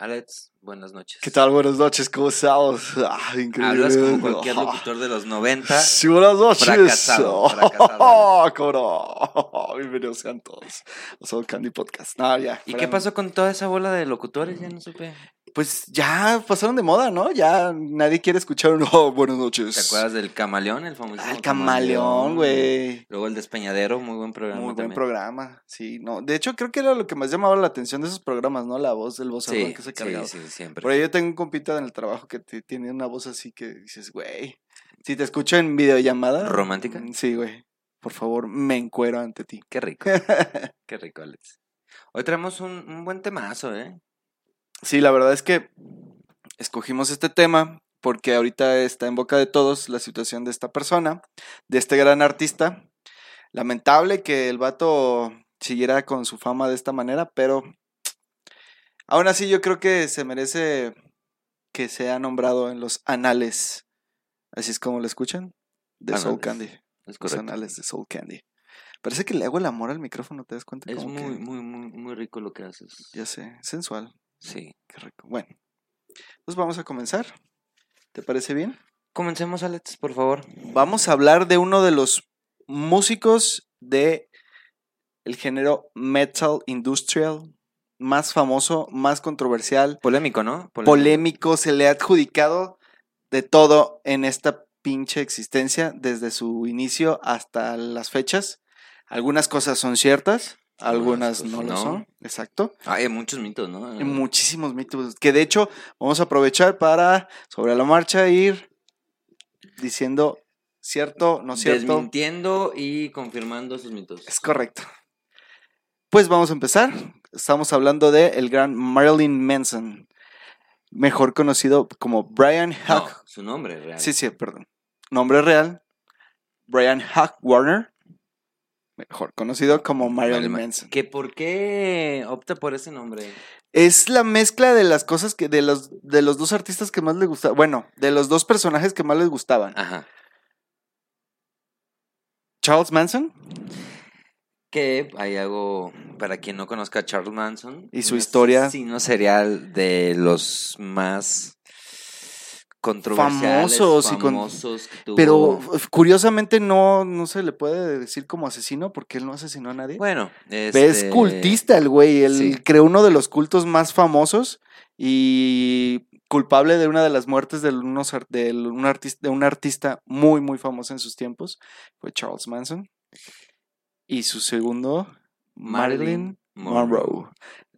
Alex, buenas noches. ¿Qué tal? Buenas noches, ¿cómo estamos? Ah, increíble. Hablas como cualquier locutor de los 90. Sí, buenas noches. Fracasado, fracasado. Oh, cómo no. Bienvenidos sean todos Soul Candy Podcast. Ya. ¿Y qué pasó con toda esa bola de locutores? Ya no supe. Pues ya pasaron de moda, ¿no? Ya nadie quiere escuchar un oh, buenas noches. ¿Te acuerdas del Camaleón, el famoso? Ah, el camaleón, güey. Luego el Despeñadero, muy buen programa. Muy buen programa, sí. No, de hecho, creo que era lo que más llamaba la atención de esos programas, ¿no? La voz del vozarrón Sí, que se sí, cargaba. sí, siempre. Por ahí yo tengo un compita en el trabajo que te- tiene una voz así que dices, güey, si te escucho en videollamada. ¿Romántica? mm, Sí, güey. Por favor, me encuero ante ti. Qué rico, qué rico, Alex. Hoy traemos un, un buen temazo, ¿eh? Sí, la verdad es que escogimos este tema porque ahorita está en boca de todos la situación de esta persona, de este gran artista. Lamentable que el vato siguiera con su fama de esta manera, pero aún así yo creo que se merece que sea nombrado en los anales. Así es como lo escuchan. De Soul Candy. Es Los anales de Soul Candy. Parece que le hago el amor al micrófono, ¿te das cuenta? Es Como muy, que- muy, muy, muy rico lo que haces. Ya sé, sensual. Sí. Qué rico. Bueno, pues vamos a comenzar. ¿Te parece bien? Comencemos, Alex, por favor. Vamos a hablar de uno de los músicos de el género metal industrial más famoso, más controversial, Polémico, ¿no? polémico, se le ha adjudicado de todo en esta pinche existencia desde su inicio hasta las fechas. Algunas cosas son ciertas, algunas no cosas lo no. son, exacto. Hay muchos mitos, ¿no? Hay muchísimos mitos que de hecho vamos a aprovechar para sobre la marcha ir diciendo cierto, no cierto. Desmintiendo y confirmando esos mitos. Es correcto. Pues vamos a empezar. Estamos hablando de el gran Marilyn Manson, mejor conocido como Brian No, Huck. su nombre real. Sí, sí, perdón. Nombre real, Brian Huck Warner, mejor conocido como Marilyn Manson. ¿Que ¿Por qué opta por ese nombre? Es la mezcla de las cosas que de los de los dos artistas que más le gustaban, bueno, de los dos personajes que más les gustaban. Ajá. Charles Manson Que hay algo, para quien no conozca a Charles Manson. Y su historia. asesino serial de los más Famosos y con-. Pero curiosamente no, no se le puede decir como asesino porque él no asesinó a nadie. Bueno, Es este, cultista el güey, él sí. creó uno de los cultos más famosos y culpable de una de las muertes de, unos de un, artista, de un artista muy, muy famoso en sus tiempos, fue Charles Manson. Y su segundo, Marilyn, Monroe.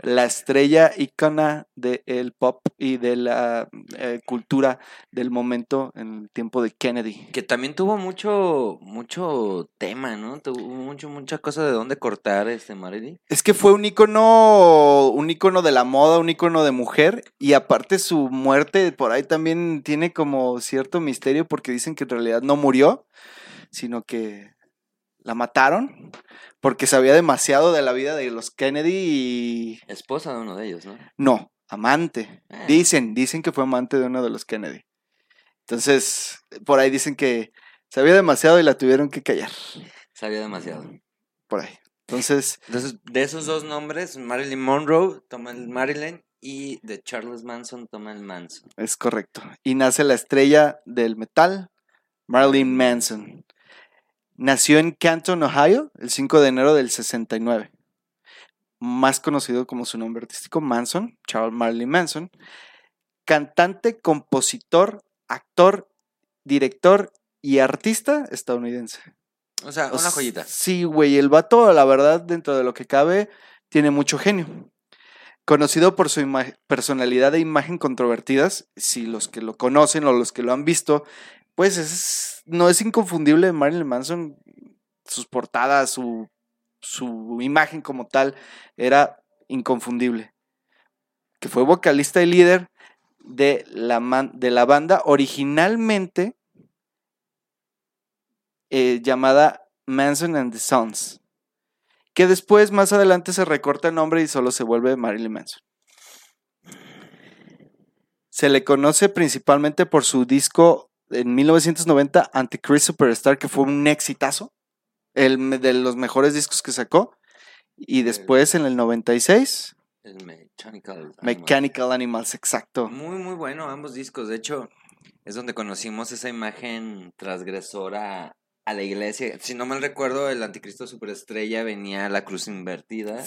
La estrella icona del pop y de la eh, cultura del momento en el tiempo de Kennedy. Que también tuvo mucho, mucho tema, ¿no? Tuvo mucho, mucha cosa de dónde cortar este Marilyn. Es que fue un icono, un icono de la moda, un icono de mujer, y aparte su muerte por ahí también tiene como cierto misterio porque dicen que en realidad no murió, sino que la mataron porque sabía demasiado de la vida de los Kennedy y Esposa de uno de ellos, ¿no? no, amante. Ah. Dicen, dicen que fue amante de uno de los Kennedy. Entonces, por ahí dicen que sabía demasiado y la tuvieron que callar, Sabía demasiado. por ahí. Entonces, Entonces, de esos dos nombres, Marilyn Monroe toma el Marilyn y de Charles Manson toma el Manson. Es correcto. Y nace la estrella del metal, Marilyn Manson. Nació en Canton, Ohio, el 5 de enero del 69. Más conocido como su nombre artístico, Manson, Charles Marilyn Manson. Cantante, compositor, actor, director y artista estadounidense. O sea, una joyita. Sí, güey, el vato, la verdad, dentro de lo que cabe, tiene mucho genio. Conocido por su personalidad e imagen controvertidas, si los que lo conocen o los que lo han visto, pues es, no es inconfundible Marilyn Manson, sus portadas, su, su imagen como tal, era inconfundible. Que fue vocalista y líder de la, man- de la banda originalmente eh, llamada Manson and the Sons, que después más adelante se recorta el nombre y solo se vuelve Marilyn Manson. Se le conoce principalmente por su disco en 1990, Antichrist Superstar, que fue un exitazo, el de los mejores discos que sacó. Y después en el 96, El Mechanical. Animals. Mechanical Animals, exacto. Muy, muy bueno ambos discos. De hecho, es donde conocimos esa imagen transgresora a la iglesia. Si no mal recuerdo, el anticristo superestrella venía la cruz invertida.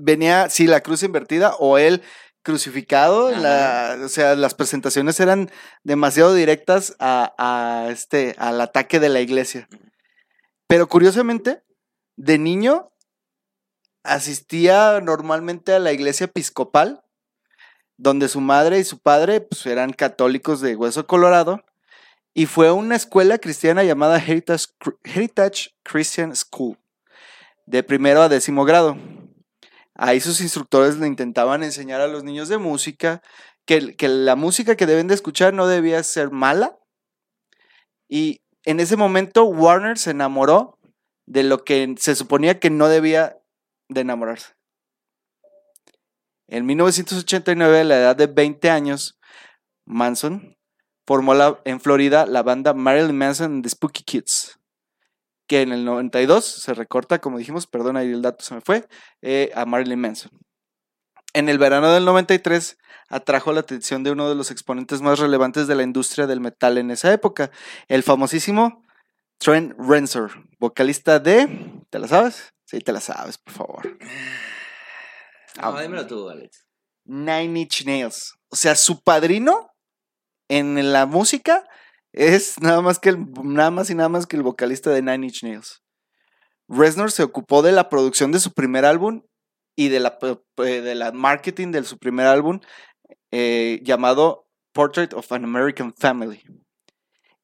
Venía, sí, la cruz invertida o él crucificado. la- o sea, las presentaciones eran demasiado directas a, a este, al ataque de la iglesia. Pero curiosamente, de niño asistía normalmente a la iglesia episcopal, donde su madre y su padre pues, eran católicos de hueso colorado, y fue a una escuela cristiana llamada Heritage Christian School, de primero a décimo grado. Ahí sus instructores le intentaban enseñar a los niños de música que, que la música que deben de escuchar no debía ser mala. Y en ese momento Warner se enamoró de lo que se suponía que no debía de enamorarse. En 1989, a la edad de 20 años, Manson formó en Florida la banda Marilyn Manson and the Spooky Kids, que en el 92 se recorta, como dijimos, perdón, ahí el dato se me fue, eh, a Marilyn Manson. En el verano del 93 atrajo la atención de uno de los exponentes más relevantes de la industria del metal en esa época, el famosísimo Trent Reznor, vocalista de... ¿Te la sabes? Sí, te la sabes, por favor. No, dímelo tú, Alex. Nine Inch Nails. O sea, su padrino en la música es nada más que el, nada más y nada más que el vocalista de Nine Inch Nails. Reznor se ocupó de la producción de su primer álbum y de la, p- de la marketing de su primer álbum eh, llamado Portrait of an American Family.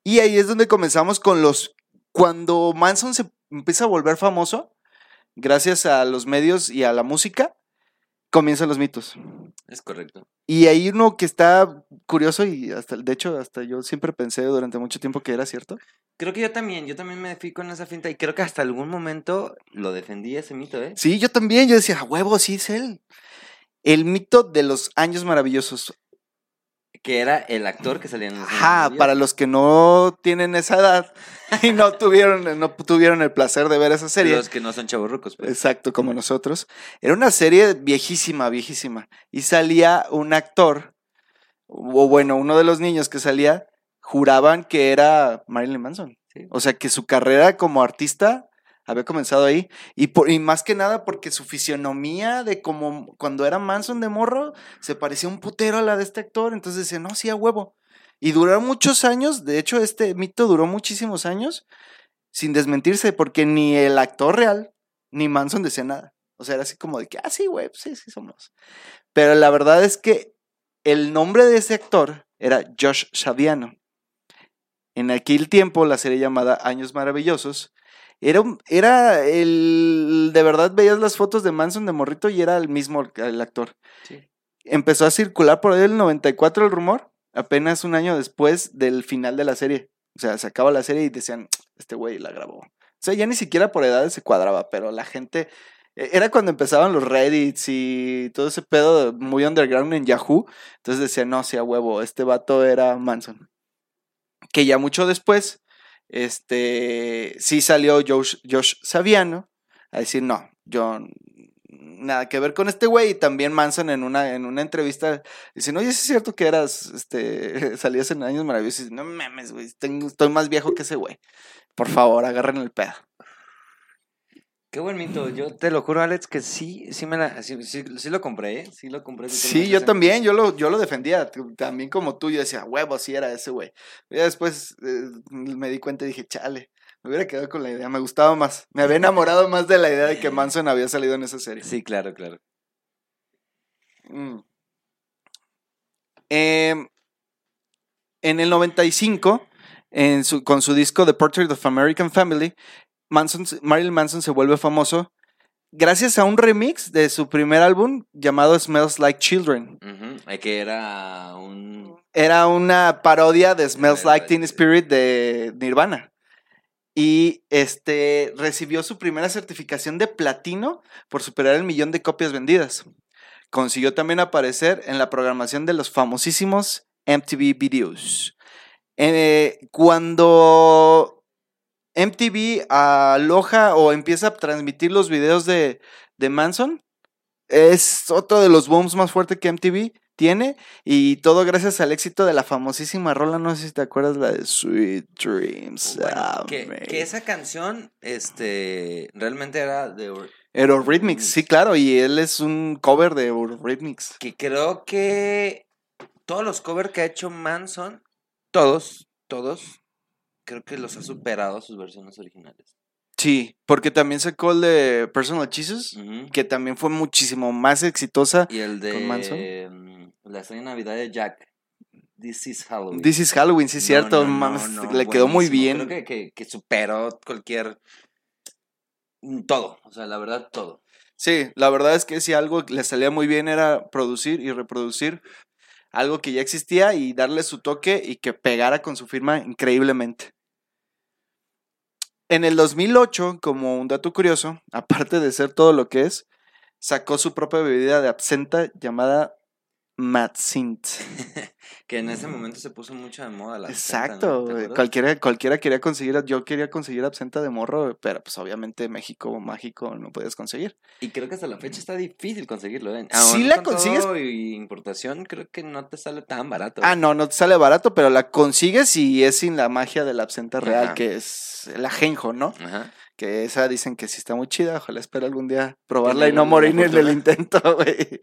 Y ahí es donde comenzamos con los... Cuando Manson se empieza a volver famoso, gracias a los medios y a la música, comienzan los mitos. Es correcto. Y hay uno que está curioso y hasta, de hecho, hasta yo siempre pensé durante mucho tiempo que era cierto. Creo que yo también, yo también me fui con esa finta y creo que hasta algún momento lo defendí ese mito, ¿eh? Sí, yo también, yo decía, "A huevo, sí es él. El mito de los años maravillosos. Que era el actor que salía en los Ajá, para los que no tienen esa edad y no tuvieron, no tuvieron el placer de ver esa serie. Los que no son chavorrucos, pues. Exacto, como nosotros. Era una serie viejísima, viejísima. Y salía un actor, o bueno, uno de los niños que salía, juraban que era Marilyn Manson. Sí. O sea, que su carrera como artista había comenzado ahí. Y, por, y más que nada porque su fisionomía de como cuando era Manson de morro, se parecía un putero a la de este actor. Entonces decía, no, sí, a huevo. Y duró muchos años, de hecho este mito duró muchísimos años sin desmentirse, porque ni el actor real ni Manson decía nada. O sea, era así como de que, ah, sí, güey, pues sí, sí somos. Pero la verdad es que el nombre de ese actor era Josh Saviano. En aquel tiempo, la serie llamada Años Maravillosos, era, un- era el, de verdad veías las fotos de Manson de morrito y era el mismo el actor. Sí. Empezó a circular por ahí el 94 el rumor, apenas un año después del final de la serie. O sea, se acaba la serie y decían, este güey la grabó. O sea, ya ni siquiera por edades se cuadraba, pero la gente... e- Era cuando empezaban los Reddits y todo ese pedo muy underground en Yahoo. Entonces decían, no, sí, a huevo, este vato era Manson. Que ya mucho después, este, sí salió Josh, Josh Saviano a decir, no, yo nada que ver con este güey. Y también Manson en una, en una entrevista dicen, oye, ¿sí es cierto que eras, este, salías en Años Maravillosos. Y dice, no mames, güey, estoy más viejo que ese güey. Por favor, agarren el pedo. Qué buen mito. Yo te lo juro, Alex, que sí, sí me la, sí, sí- sí lo compré, ¿eh? Sí lo compré. Sí, yo también, yo lo, yo lo defendía, también como tú, yo decía, huevo, sí era ese güey. Ya después eh, me di cuenta y dije, chale, me hubiera quedado con la idea, me gustaba más, me había enamorado más de la idea de que Manson había salido en esa serie. Sí, claro, claro. Mm. Em, en el 95, en su, con su disco The Portrait of American Family, Manson, Marilyn Manson se vuelve famoso gracias a un remix de su primer álbum llamado Smells Like Children. Eh, Que era un... Era una parodia de Smells Like Teen Spirit de Nirvana. Y este recibió su primera certificación de platino por superar el millón de copias vendidas. Consiguió también aparecer en la programación de los famosísimos MTV Videos. Eh, cuando MTV aloja o empieza a transmitir los videos de, de Manson, es otro de los booms más fuertes que MTV tiene y todo gracias al éxito de la famosísima rola, no sé si te acuerdas, la de Sweet Dreams. Bueno, Ah, que, esa canción, este, realmente era de... Eurythmics, sí, claro, y él es un cover de Eurythmics. Que creo que todos los covers que ha hecho Manson, todos, todos, creo que los ha superado a sus versiones originales. Sí, porque también sacó el de Personal Jesus, que también fue muchísimo más exitosa. Y el ¿Con Manson? de mm, la estrella de Navidad de Jack. This is Halloween. This is Halloween, sí, No, cierto, no, no, mames, no, le quedó muy bien. Creo que, que, que superó cualquier... mm, Todo, o sea, la verdad, todo. Sí, la verdad es que si algo le salía muy bien era producir y reproducir algo que ya existía y darle su toque y que pegara con su firma increíblemente. En el 2008, como un dato curioso, aparte de ser todo lo que es, sacó su propia bebida de absenta llamada Matsint. Que en ese momento se puso mucho de moda la absenta, ¿no? Exacto, ¿Te güey. acuerdas? cualquiera, cualquiera quería conseguir, yo quería conseguir absenta de morro, pero pues obviamente México mágico no puedes conseguir. Y creo que hasta la fecha está difícil conseguirlo, ¿eh? Sí Aún la con consigues. todo Y importación, creo que no te sale tan barato. Ah, no, no te sale barato, pero la consigues y es sin la magia de la absenta real, Ajá. que es el ajenjo, ¿no? Ajá. Que esa dicen que sí está muy chida, ojalá espero algún día probarla y no morir en el intento, güey.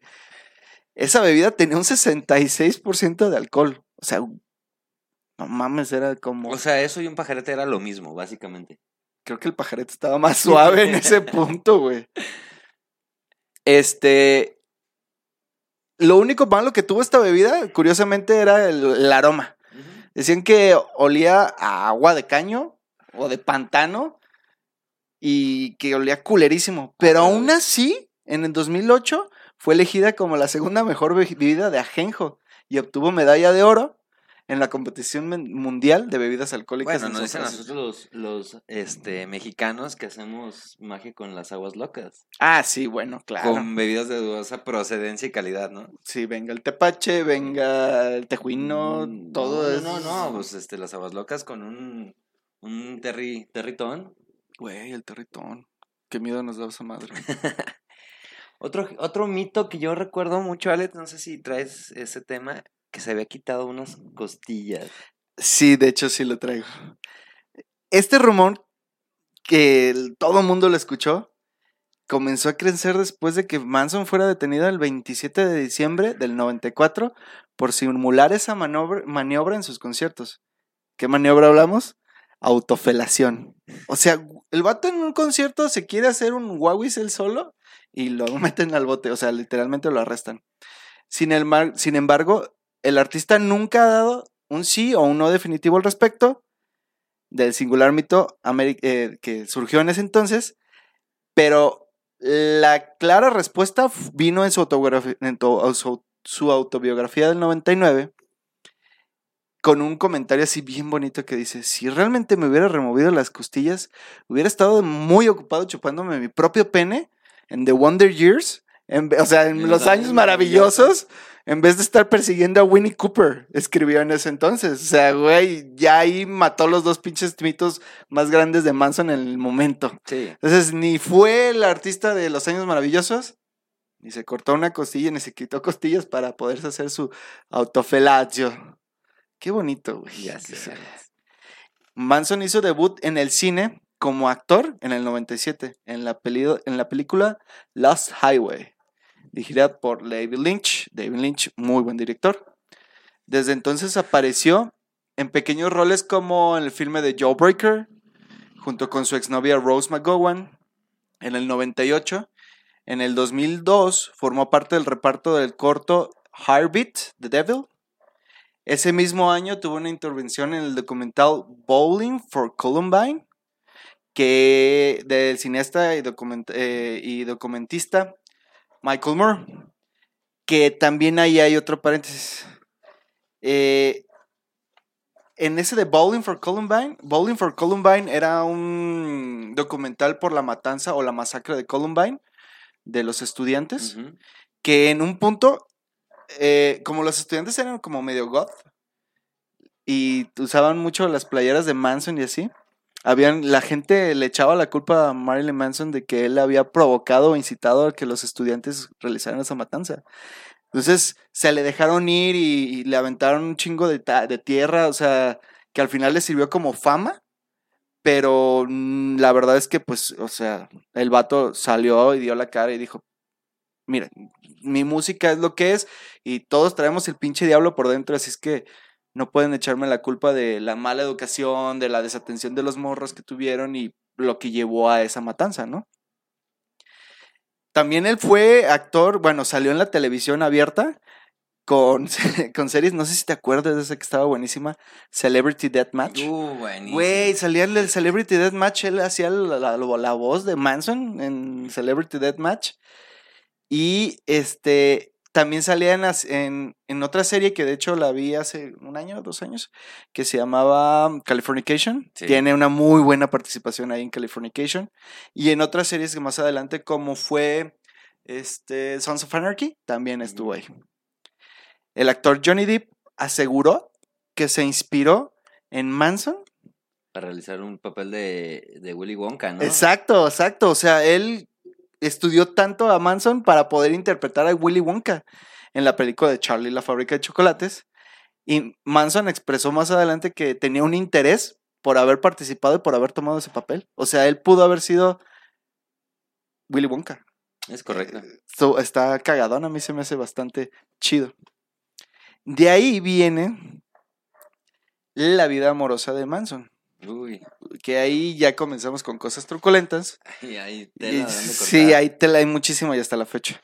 Esa bebida tenía un 66% de alcohol, o sea, no mames, era como... O sea, eso y un pajarete era lo mismo, básicamente. Creo que el pajarete estaba más suave en ese punto, güey. Este. Lo único malo que tuvo esta bebida, curiosamente, era el, el aroma. Decían que olía a agua de caño o de pantano y que olía culerísimo. Pero Ah, aún así, en el 2008 fue elegida como la segunda mejor be- bebida de ajenjo y obtuvo medalla de oro en la competición mundial de bebidas alcohólicas. Bueno, en nos dicen nosotros los, los este, mexicanos que hacemos magia con las aguas locas. Ah, sí, bueno, claro. Con bebidas de dudosa procedencia y calidad, ¿no? Sí, venga el tepache, venga el tejuino, Mm, todo no, es... No, no, no, pues este, las aguas locas con un, un terri, territón. Güey, el territón. Qué miedo nos da esa madre. Otro, otro mito que yo recuerdo mucho, Alex, no sé si traes ese tema, que se había quitado unas costillas. Sí, de hecho sí lo traigo. Este rumor, que todo el mundo lo escuchó, comenzó a crecer después de que Manson fuera detenido el 27 de diciembre del 94 por simular esa maniobra, maniobra en sus conciertos. ¿Qué maniobra hablamos? Autofelación. O sea, el vato en un concierto se quiere hacer un Wawis él solo y lo meten al bote, o sea, literalmente lo arrestan. Sin, el mar- sin embargo, el artista nunca ha dado un sí o un no definitivo al respecto del singular mito eh, que surgió en ese entonces, pero la clara respuesta vino en su, autografía- en su autobiografía del 99 con un comentario así bien bonito que dice, si realmente me hubiera removido las costillas, hubiera estado muy ocupado chupándome mi propio pene en The Wonder Years, en o sea, en En los años maravillosos, en vez de estar persiguiendo a Winnie Cooper, escribió en ese entonces. O sea, güey, ya ahí mató los dos pinches mitos más grandes de Manson en el momento. Sí. Entonces, ni fue el artista de los años maravillosos, ni se cortó una costilla, ni se quitó costillas para poderse hacer su autofelatio. Qué bonito, güey. Ya sé. Manson hizo debut en el cine como actor en el 97, en la, peli- en la película Lost Highway, dirigida por David Lynch. David Lynch, muy buen director. Desde entonces apareció en pequeños roles como en el filme de Jawbreaker, junto con su exnovia Rose McGowan, en el 98. En el 2002 formó parte del reparto del corto Heartbeat, The Devil. Ese mismo año tuvo una intervención en el documental Bowling for Columbine, que del cineasta y, document- eh, y documentista Michael Moore, que también ahí hay otro paréntesis. Eh, en ese de Bowling for Columbine, Bowling for Columbine era un documental por la matanza o la masacre de Columbine de los estudiantes que en un punto, eh, como los estudiantes eran como medio goth y usaban mucho las playeras de Manson y así, Habían, la gente le echaba la culpa a Marilyn Manson de que él había provocado o incitado a que los estudiantes realizaran esa matanza. Entonces se le dejaron ir y, le aventaron un chingo de, de tierra, o sea, que al final le sirvió como fama, pero mm, la verdad es que, pues, o sea, el vato salió y dio la cara y dijo, mira, mi música es lo que es y todos traemos el pinche diablo por dentro, así es que no pueden echarme la culpa de la mala educación, de la desatención de los morros que tuvieron y lo que llevó a esa matanza, ¿no? También él fue actor, bueno, salió en la televisión abierta con, con series, no sé si te acuerdas de esa que estaba buenísima, Celebrity Deathmatch. Uh, buenísimo. Güey, salía en el Celebrity Deathmatch, él hacía la, la- la voz de Manson en Celebrity Deathmatch. Y este también salía en, las- en, en otra serie que de hecho la vi hace un año, dos años, que se llamaba Californication. Sí. Tiene una muy buena participación ahí en Californication. Y en otras series que más adelante, como fue este, Sons of Anarchy, también estuvo ahí. El actor Johnny Depp aseguró que se inspiró en Manson Para realizar un papel de, de Willy Wonka, ¿no? Exacto, exacto. O sea, él estudió tanto a Manson para poder interpretar a Willy Wonka en la película de Charlie y la fábrica de chocolates. Y Manson expresó más adelante que tenía un interés por haber participado y por haber tomado ese papel. O sea, él pudo haber sido Willy Wonka. Es correcto. So, está cagadón, a mí se me hace bastante chido. De ahí viene la vida amorosa de Manson. Uy, Que ahí ya comenzamos con cosas truculentas. y ahí Y tela dónde sí, hay tela, hay muchísimo y hasta la fecha.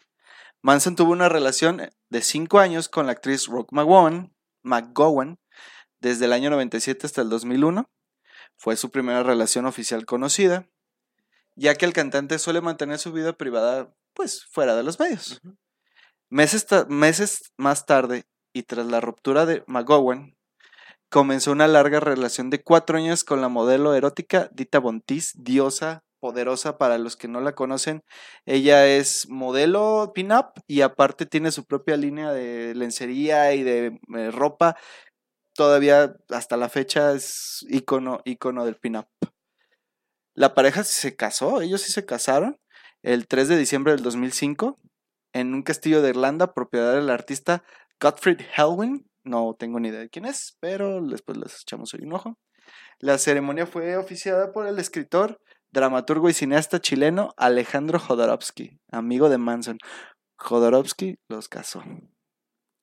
Manson tuvo una relación de cinco años con la actriz Rock McGowan, McGowan desde el año 97 hasta el 2001. Fue su primera relación oficial conocida, ya que el cantante suele mantener su vida privada, pues, fuera de los medios. Meses, meses más tarde, y tras la ruptura de McGowan, comenzó una larga relación de cuatro años con la modelo erótica Dita Bontis, diosa poderosa para los que no la conocen. Ella es modelo pin-up y aparte tiene su propia línea de lencería y de eh, ropa. Todavía hasta la fecha es icono, icono del pin-up. La pareja se casó, ellos sí se casaron el 3 de diciembre del 2005 en un castillo de Irlanda, propiedad del artista Gottfried Helwin. No tengo ni idea de quién es, pero después les echamos hoy un ojo. La ceremonia fue oficiada por el escritor, dramaturgo y cineasta chileno Alejandro Jodorowsky, amigo de Manson. Jodorowsky los casó.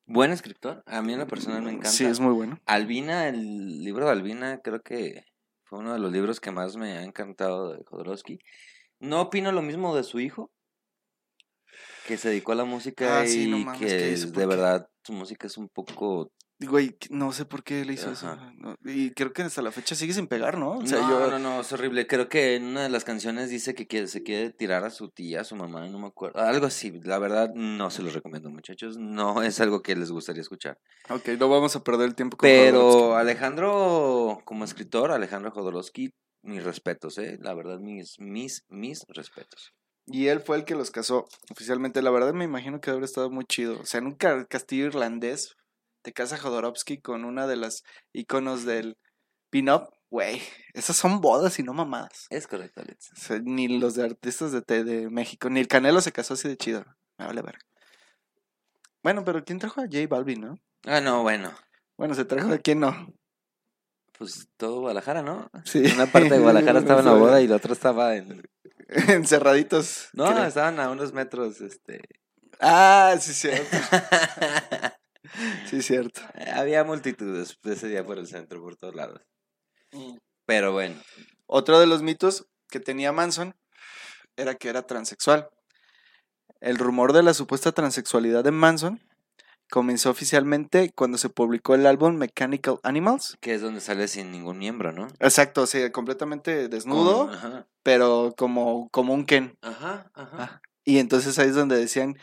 Buen escritor. A mí en lo personal me encanta. Sí, es muy bueno. Albina, el libro de Albina, creo que fue uno de los libros que más me ha encantado de Jodorowsky. No opino lo mismo de su hijo, que se dedicó a la música Ah, sí, no y mames, que ¿qué hizo? ¿Por de verdad su música es un poco... Güey, no sé por qué le hizo eso. Ajá. Y creo que hasta la fecha sigue sin pegar, ¿no? O sea, no, yo. no, no, es horrible. Creo que en una de las canciones dice que quiere- se quiere tirar a su tía, a su mamá, no me acuerdo. Algo así. La verdad, no se los recomiendo, muchachos. No es algo que les gustaría escuchar. Ok, no vamos a perder el tiempo con Pero Jodorowsky. Alejandro, como escritor, Alejandro Jodorowsky, mis respetos, ¿eh? La verdad, mis, mis, mis respetos. Y él fue el que los casó oficialmente. La verdad me imagino que habría estado muy chido. O sea, en un ca- castillo irlandés te casa Jodorowsky con una de las iconos del pin-up. Güey, esas son bodas y no mamadas. Es correcto, Alex. O sea, ni los de artistas de, de México, ni el Canelo se casó así de chido. Me vale ver. Bueno, pero ¿quién trajo a J Balvin, no? Ah, no, bueno. Bueno, se trajo a quién no. Pues todo Guadalajara, ¿no? Sí. Una parte de Guadalajara estaba en la boda y la otra estaba en... Encerraditos. No, creo. estaban a unos metros, este... Ah, sí, cierto. Sí, cierto. Había multitudes ese día por el centro, por todos lados. Pero bueno, Otro de los mitos que tenía Manson era que era transexual. El rumor de la supuesta transexualidad de Manson comenzó oficialmente cuando se publicó el álbum Mechanical Animals. que es donde sale sin ningún miembro, ¿no? Exacto, o sea, completamente desnudo, Con- Ajá, pero como, como un Ken. ajá, ajá. Ah, Y entonces ahí es donde decían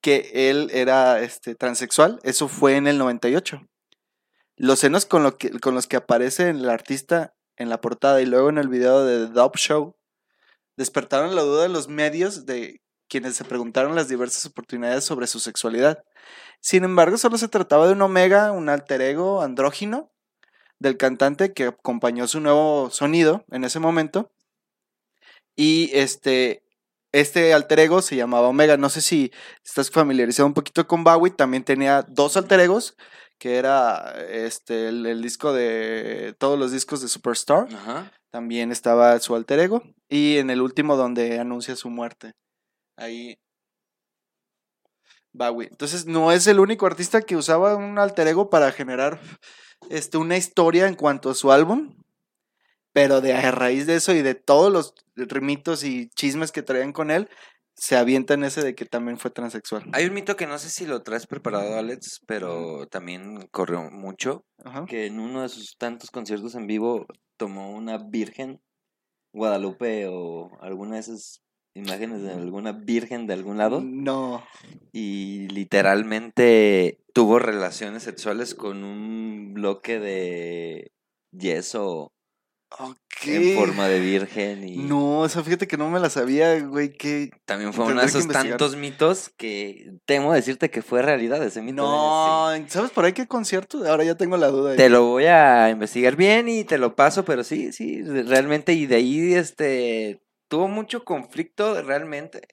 que él era este, transexual. Eso fue en el 98. Los senos con, lo que, con los que aparece el artista en la portada y luego en el video de The Dub Show despertaron la duda de los medios de quienes se preguntaron las diversas oportunidades sobre su sexualidad. Sin embargo, solo se trataba de un omega, un alter ego andrógino, del cantante que acompañó su nuevo sonido en ese momento. Y este, este alter ego se llamaba Omega. No sé si estás familiarizado un poquito con Bowie. También tenía dos alter egos, que era este, el, el disco de todos los discos de Superstar. Ajá. También estaba su alter ego. Y en el último donde anuncia su muerte. Ahí. Bowie. Entonces no es el único artista que usaba un alter ego para generar este, una historia en cuanto a su álbum. Pero de a raíz de eso y de todos los rimitos y chismes que traían con él, se avientan ese de que también fue transexual. Hay un mito que no sé si lo traes preparado, Alex, pero también corrió mucho. Ajá. Que en uno de sus tantos conciertos en vivo tomó una virgen, Guadalupe o alguna de esas imágenes de alguna virgen de algún lado No. y literalmente tuvo relaciones sexuales con un bloque de yeso Ok. en forma de virgen y No, o sea, fíjate que no me la sabía, güey, que... también fue uno de esos tantos mitos que temo decirte que fue realidad ese mito. No, Sí. ¿sabes por ahí qué concierto? Ahora ya tengo la duda. Te lo voy a investigar bien y te lo paso, pero sí, sí, re- realmente y de ahí este tuvo mucho conflicto realmente.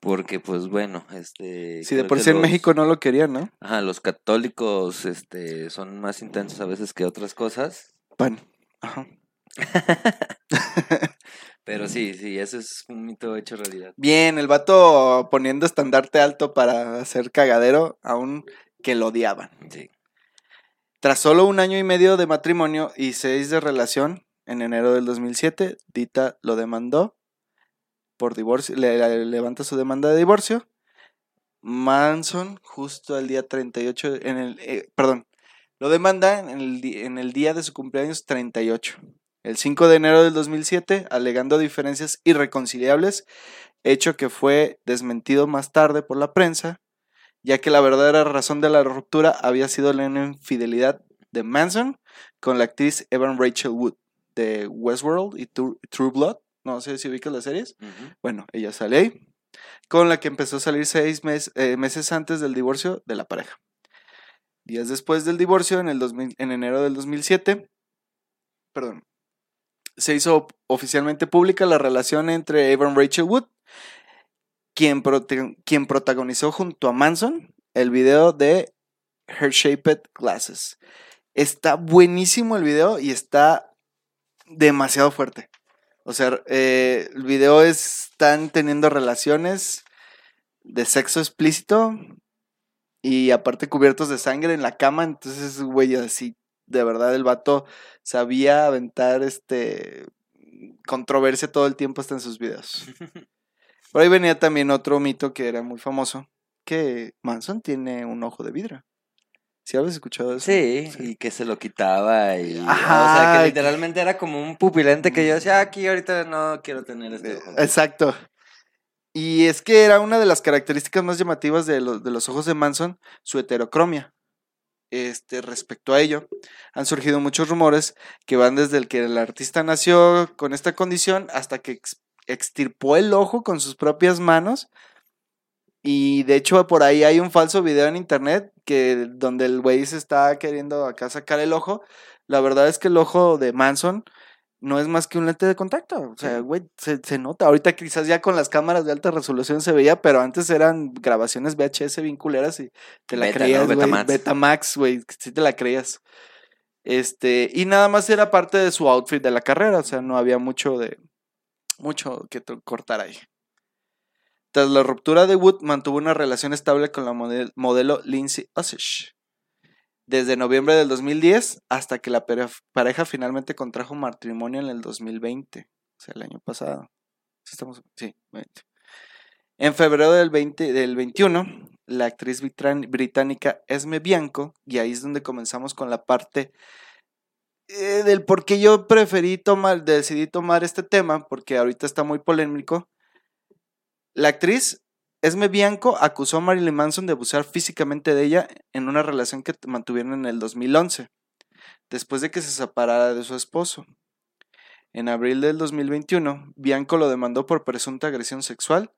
Porque pues bueno, este Si de creo por sí en México no lo querían, ¿no? Ajá, los católicos este son más intensos a veces que otras cosas, Pan. Ajá. pero sí, sí, eso es un mito hecho realidad. Bien, el vato poniendo estandarte alto para hacer cagadero, aún que lo odiaban. Sí. Tras solo un año y medio de matrimonio y seis de relación, en enero del 2007, Dita lo demandó por divorcio, le, le- levanta su demanda de divorcio. Manson, justo el día 38, en el, eh, perdón, lo demanda en el, en el día de su cumpleaños 38, el 5 de enero del 2007, alegando diferencias irreconciliables, hecho que fue desmentido más tarde por la prensa, ya que la verdadera razón de la ruptura había sido la infidelidad de Manson con la actriz Evan Rachel Wood de Westworld y Tru- True Blood. No sé si ubicas las series. Bueno, ella sale ahí, con la que empezó a salir seis mes- eh, meses antes del divorcio de la pareja. Días después del divorcio, en, el 2000 en enero del 2007, perdón, se hizo oficialmente pública la relación entre Evan Rachel Wood, quien, prote- quien protagonizó junto a Manson el video de Her Shaped Glasses. Está buenísimo el video y está demasiado fuerte. O sea, eh, el video es- están teniendo relaciones de sexo explícito y aparte cubiertos de sangre en la cama. Entonces, güey, así, de verdad, el vato sabía aventar este controversia todo el tiempo hasta en sus videos. Por ahí venía también otro mito que era muy famoso, que Manson tiene un ojo de vidrio. ¿Sí habías escuchado eso? Sí, y que se lo quitaba y... o sea, Ajá, que literalmente era como un pupilente que yo decía, "Ah, aquí ahorita no quiero tener este Eh, ojo. Exacto. Y es que era una de las características más llamativas de los, de los ojos de Manson, su heterocromia. Este, respecto a ello, han surgido muchos rumores que van desde el que el artista nació con esta condición hasta que ex- extirpó el ojo con sus propias manos. Y de hecho, por ahí hay un falso video en internet que donde el güey se está queriendo acá sacar el ojo. La verdad es que el ojo de Manson no es más que un lente de contacto. O sea, güey, se, se nota. Ahorita quizás ya con las cámaras de alta resolución se veía, pero antes eran grabaciones VHS bien culeras y te la Beta, creías, ¿no? güey. Betamax. Betamax, güey, que sí te la creías. Este, y nada más era parte de su outfit de la carrera, o sea, no había mucho de mucho que cortar ahí. Tras la ruptura de Wood, mantuvo una relación estable con la model- modelo Lindsay Osage. Desde noviembre del 2010 hasta que la pareja finalmente contrajo matrimonio en el 2020, o sea, el año pasado. Estamos, sí, 20. En febrero del, 20, del 21, la actriz británica Esme Bianco, y ahí es donde comenzamos con la parte eh, del por qué yo preferí tomar, decidí tomar este tema, porque ahorita está muy polémico. La actriz Esme Bianco acusó a Marilyn Manson de abusar físicamente de ella en una relación que mantuvieron en el 2011, después de que se separara de su esposo. En abril del 2021, Bianco lo demandó por presunta agresión sexual,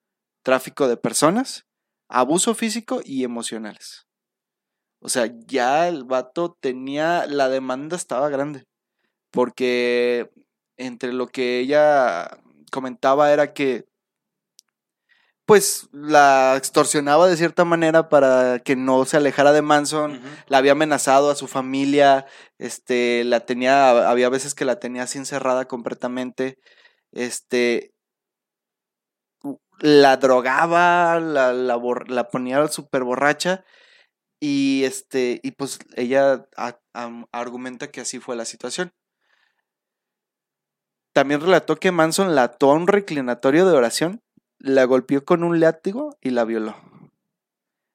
tráfico de personas, abuso físico y emocionales. O sea, ya el vato tenía, la demanda estaba grande. Porque entre lo que ella comentaba era que pues la extorsionaba de cierta manera para que no se alejara de Manson, la había amenazado a su familia, este, la tenía, había veces que la tenía así encerrada completamente, este, la drogaba, la, la, la ponía súper borracha y este, y pues ella a- argumenta que así fue la situación. También relató que Manson la ató a un reclinatorio de oración, la golpeó con un látigo y la violó.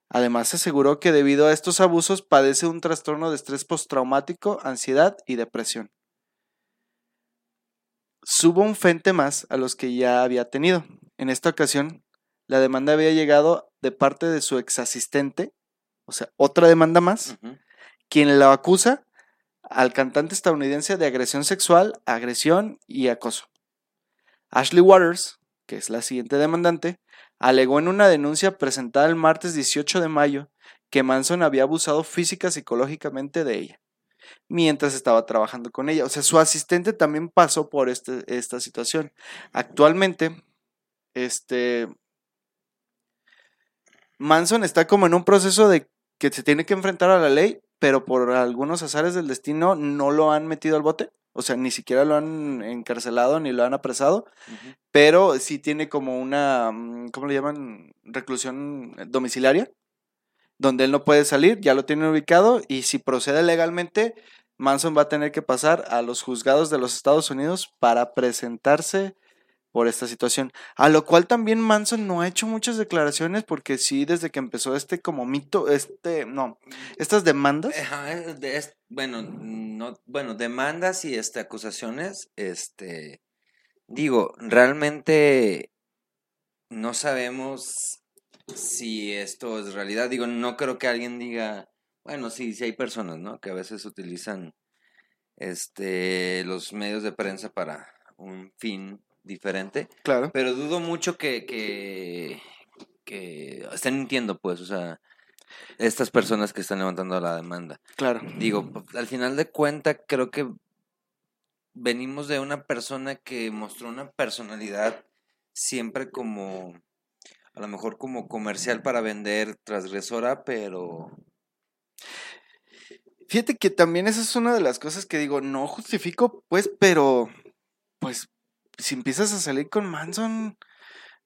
Además, aseguró que debido a estos abusos padece un trastorno de estrés postraumático, ansiedad y depresión. Subo un frente más a los que ya había tenido. En esta ocasión, la demanda había llegado de parte de su ex asistente, o sea, otra demanda más, quien lo acusa al cantante estadounidense de agresión sexual, agresión y acoso. Ashley Waters, que es la siguiente demandante, alegó en una denuncia presentada el martes 18 de mayo que Manson había abusado física y psicológicamente de ella mientras estaba trabajando con ella. O sea, su asistente también pasó por este- esta situación. Actualmente, este Manson está como en un proceso de que se tiene que enfrentar a la ley, pero por algunos azares del destino no lo han metido al bote. O sea, ni siquiera lo han encarcelado ni lo han apresado, pero sí tiene como una, mm, ¿cómo le llaman? Reclusión domiciliaria, donde él no puede salir, ya lo tienen ubicado y si procede legalmente, Manson va a tener que pasar a los juzgados de los Estados Unidos para presentarse por esta situación. A lo cual también Manson no ha hecho muchas declaraciones porque sí, desde que empezó este como mito, este, no, estas demandas. De- es- bueno, no, bueno, demandas y este acusaciones, este, digo, realmente no sabemos si esto es realidad. Digo, no creo que alguien diga, bueno, sí, sí hay personas, ¿no? Que a veces utilizan este los medios de prensa para un fin diferente. Claro. Pero dudo mucho que, que, que estén mintiendo, pues, o sea, estas personas que están levantando la demanda. Claro. Digo, p- al final de cuenta, creo que venimos de una persona que mostró una personalidad siempre como, a lo mejor como comercial para vender, transgresora, pero... Fíjate que también esa es una de las cosas que digo, no justifico, pues, pero, pues, si empiezas a salir con Manson,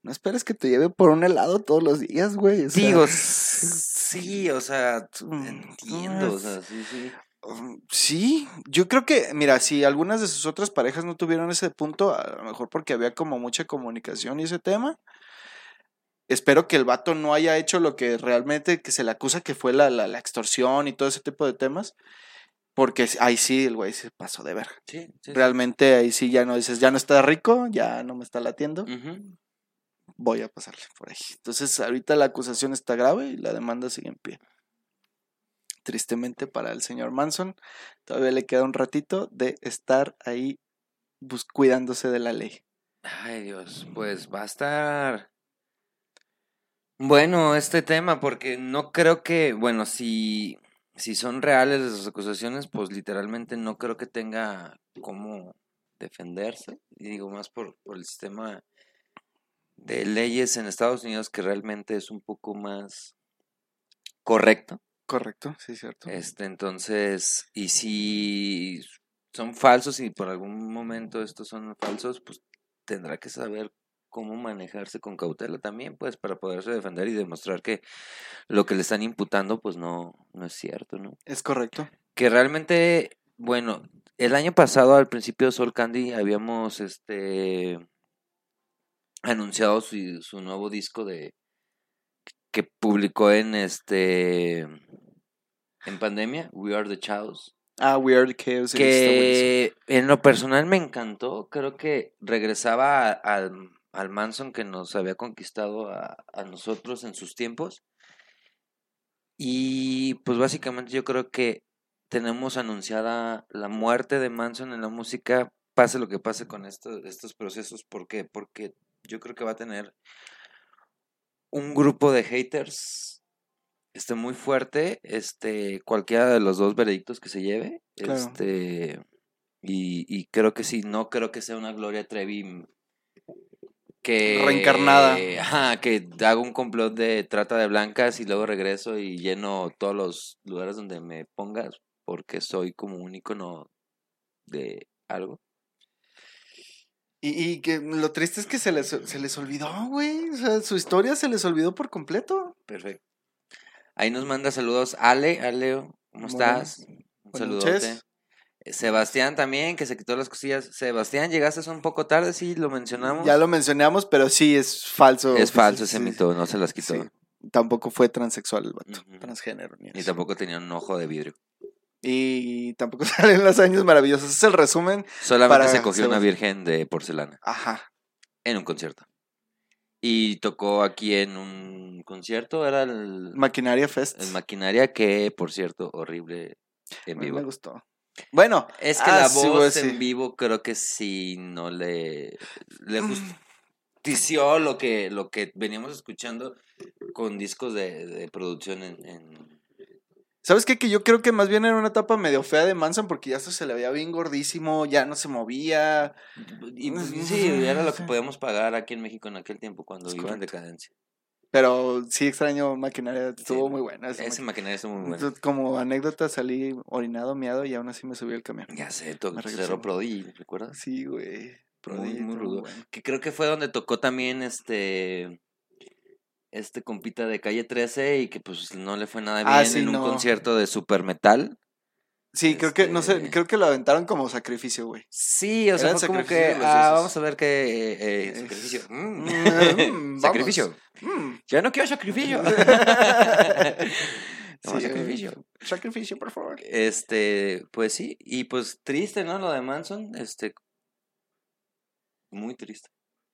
no esperes que te lleve por un helado todos los días, güey. o sea, Digo, sí, o sea, Mm, entiendo, o sea, sí, sí. um, Sí, yo creo que, mira, si algunas de sus otras parejas no tuvieron ese punto, a lo mejor porque había como mucha comunicación y ese tema. Espero que el vato no haya hecho lo que realmente que se le acusa que fue la, la, la extorsión y todo ese tipo de temas. Porque ahí sí, el güey se pasó de ver. Sí. Realmente ahí sí ya no dices, ya no está rico, ya no me está latiendo, voy a pasarle por ahí. Entonces ahorita la acusación está grave y la demanda sigue en pie. Tristemente para el señor Manson, todavía le queda un ratito de estar ahí cuidándose de la ley. Ay, Dios, pues va a estar bueno este tema, porque no creo que, bueno, si, si son reales las acusaciones, pues literalmente no creo que tenga cómo defenderse. Y digo más por, por el sistema de leyes en Estados Unidos que realmente es un poco más correcto. Correcto, sí, cierto. Este, entonces, y si son falsos y por algún momento estos son falsos, pues tendrá que saber cómo manejarse con cautela también, pues, para poderse defender y demostrar que lo que le están imputando, pues, no, no es cierto, ¿no? Es correcto. Que realmente, bueno, el año pasado, al principio de Soul Candy, habíamos, este, anunciado su, su nuevo disco de, que publicó en, este, en pandemia, We Are the Chaos. Ah, Weird Chaos. sí, está buenísimo. Que en lo personal me encantó. Creo que regresaba al, al Manson que nos había conquistado a, a nosotros en sus tiempos. Y pues básicamente yo creo que tenemos anunciada la muerte de Manson en la música, pase lo que pase con esto- estos procesos. ¿Por qué? Porque yo creo que va a tener un grupo de haters este, muy fuerte, este, cualquiera de los dos veredictos que se lleve, Claro. este, y, y creo que sí, no creo que sea una Gloria Trevi que... Reencarnada. Ajá, que haga un complot de trata de blancas y luego regreso y lleno todos los lugares donde me pongas porque soy como un icono de algo. Y, y que lo triste es que se les, se les olvidó, güey. O sea, su historia se les olvidó por completo. Perfecto. Ahí nos manda saludos Ale, Ale, ¿cómo estás? Un saludote. noches. Eh, Sebastián también, que se quitó las cosillas. Sebastián, llegaste un poco tarde, sí, lo mencionamos. Ya lo mencionamos, pero sí es falso. es falso sí, ese mito, no se las quitó. sí. Tampoco fue transexual el vato, transgénero. Ni, Y eso. tampoco tenía un ojo de vidrio. Y tampoco salen los años maravillosos. Es el resumen. Solamente Para se cogió una virgen de porcelana Ajá. en un concierto. Y tocó aquí en un concierto, era el, Maquinaria Fest. el maquinaria, que por cierto, horrible en vivo. Me gustó. Bueno, Es que Ah, la sí, voz sí. en vivo creo que sí no le, le Mm. justició lo que, lo que veníamos escuchando con discos de, de producción en, en- ¿sabes qué? Que yo creo que más bien era una etapa medio fea de Manson porque ya hasta se le veía bien gordísimo, ya no se movía. Y pues, sí, era lo que podíamos pagar aquí en México en aquel tiempo cuando Es iba en decadencia. Pero sí extraño Maquinaria. Estuvo Sí, muy buena. esa Ese maquinaria. estuvo muy. Entonces, Como anécdota salí orinado, miado y aún así me subí al camión. Ya sé, to- Me regresó. Cerro Prodi, ¿recuerdas? Sí, güey. Muy, muy estuvo rudo. bueno. Que creo que fue donde tocó también este este compita de calle 13 y que pues no le fue nada bien Ah, sí, en un no. concierto de super metal. Sí, creo que, no sé, Este- creo que lo aventaron como sacrificio, güey. Sí, o sea, fue como que, ah, vamos a ver qué eh, eh, sacrificio. Mm, Mm. vamos. sacrificio. Mm. Ya no quiero sacrificio. Sí, sacrificio. Sacrificio, por favor. Este, pues sí, y pues triste, ¿no? Lo de Manson, este, muy triste.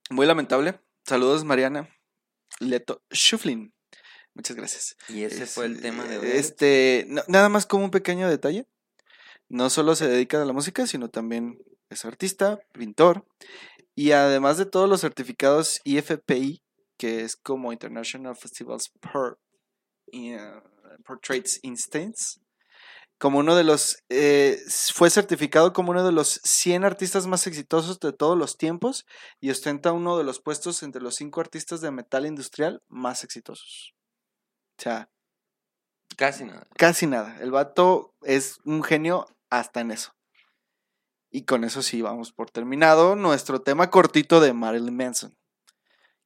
Muy lamentable. Saludos, Mariana. Leto Schuflin. Muchas gracias. Y ese fue el tema de hoy. Este, no- nada más como un pequeño detalle. No solo se dedica a la música, sino también es artista, pintor. Y además de todos los certificados IFPI, que es como International Festivals per, eh, Portraits Instance, como uno de los, eh, fue certificado como uno de los 100 artistas más exitosos de todos los tiempos y ostenta uno de los puestos entre los cinco artistas de metal industrial más exitosos. O sea, Casi nada. casi nada. El vato es un genio hasta en eso. Y con eso sí, vamos por terminado nuestro tema cortito de Marilyn Manson.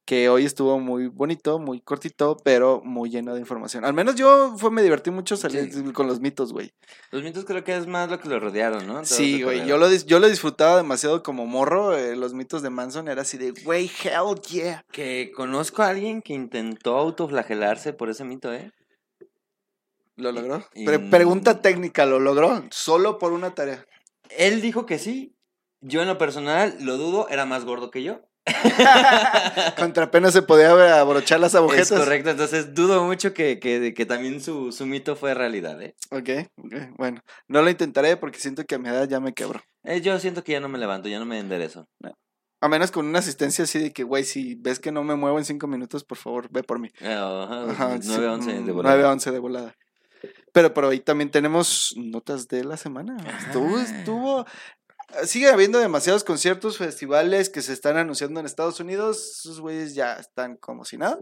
Que hoy estuvo muy bonito, muy cortito, pero muy lleno de información. Al menos yo fue, me divertí mucho salir Sí. con los mitos, güey. Los mitos creo que es más lo que lo rodearon, ¿no? Todo Sí, ese güey. Yo lo, yo lo disfrutaba demasiado como morro. eh, los mitos de Manson era así de, güey, hell yeah. Que conozco a alguien que intentó autoflagelarse por ese mito, ¿eh? ¿Lo logró? Y- Pre- pregunta técnica, ¿lo logró? Solo por una tarea. Él dijo que sí. Yo en lo personal lo dudo, era más gordo que yo. Contra apenas se podía abrochar las agujetas. Es correcto, entonces dudo mucho que, que, que también su, su mito fue realidad, ¿eh? Ok, ok, bueno. No lo intentaré porque siento que a mi edad ya me quebro. Eh, Yo siento que ya no me levanto, ya no me enderezo. A menos con una asistencia así de que, güey, si ves que no me muevo en cinco minutos, por favor, ve por mí. Eh, Ajá, Ajá, sí, 9 11 de volada. 9 11 de volada. Pero por ahí también tenemos notas de la semana. Estuvo, estuvo. Sigue habiendo demasiados conciertos, festivales que se están anunciando en Estados Unidos. Esos güeyes ya están como si nada.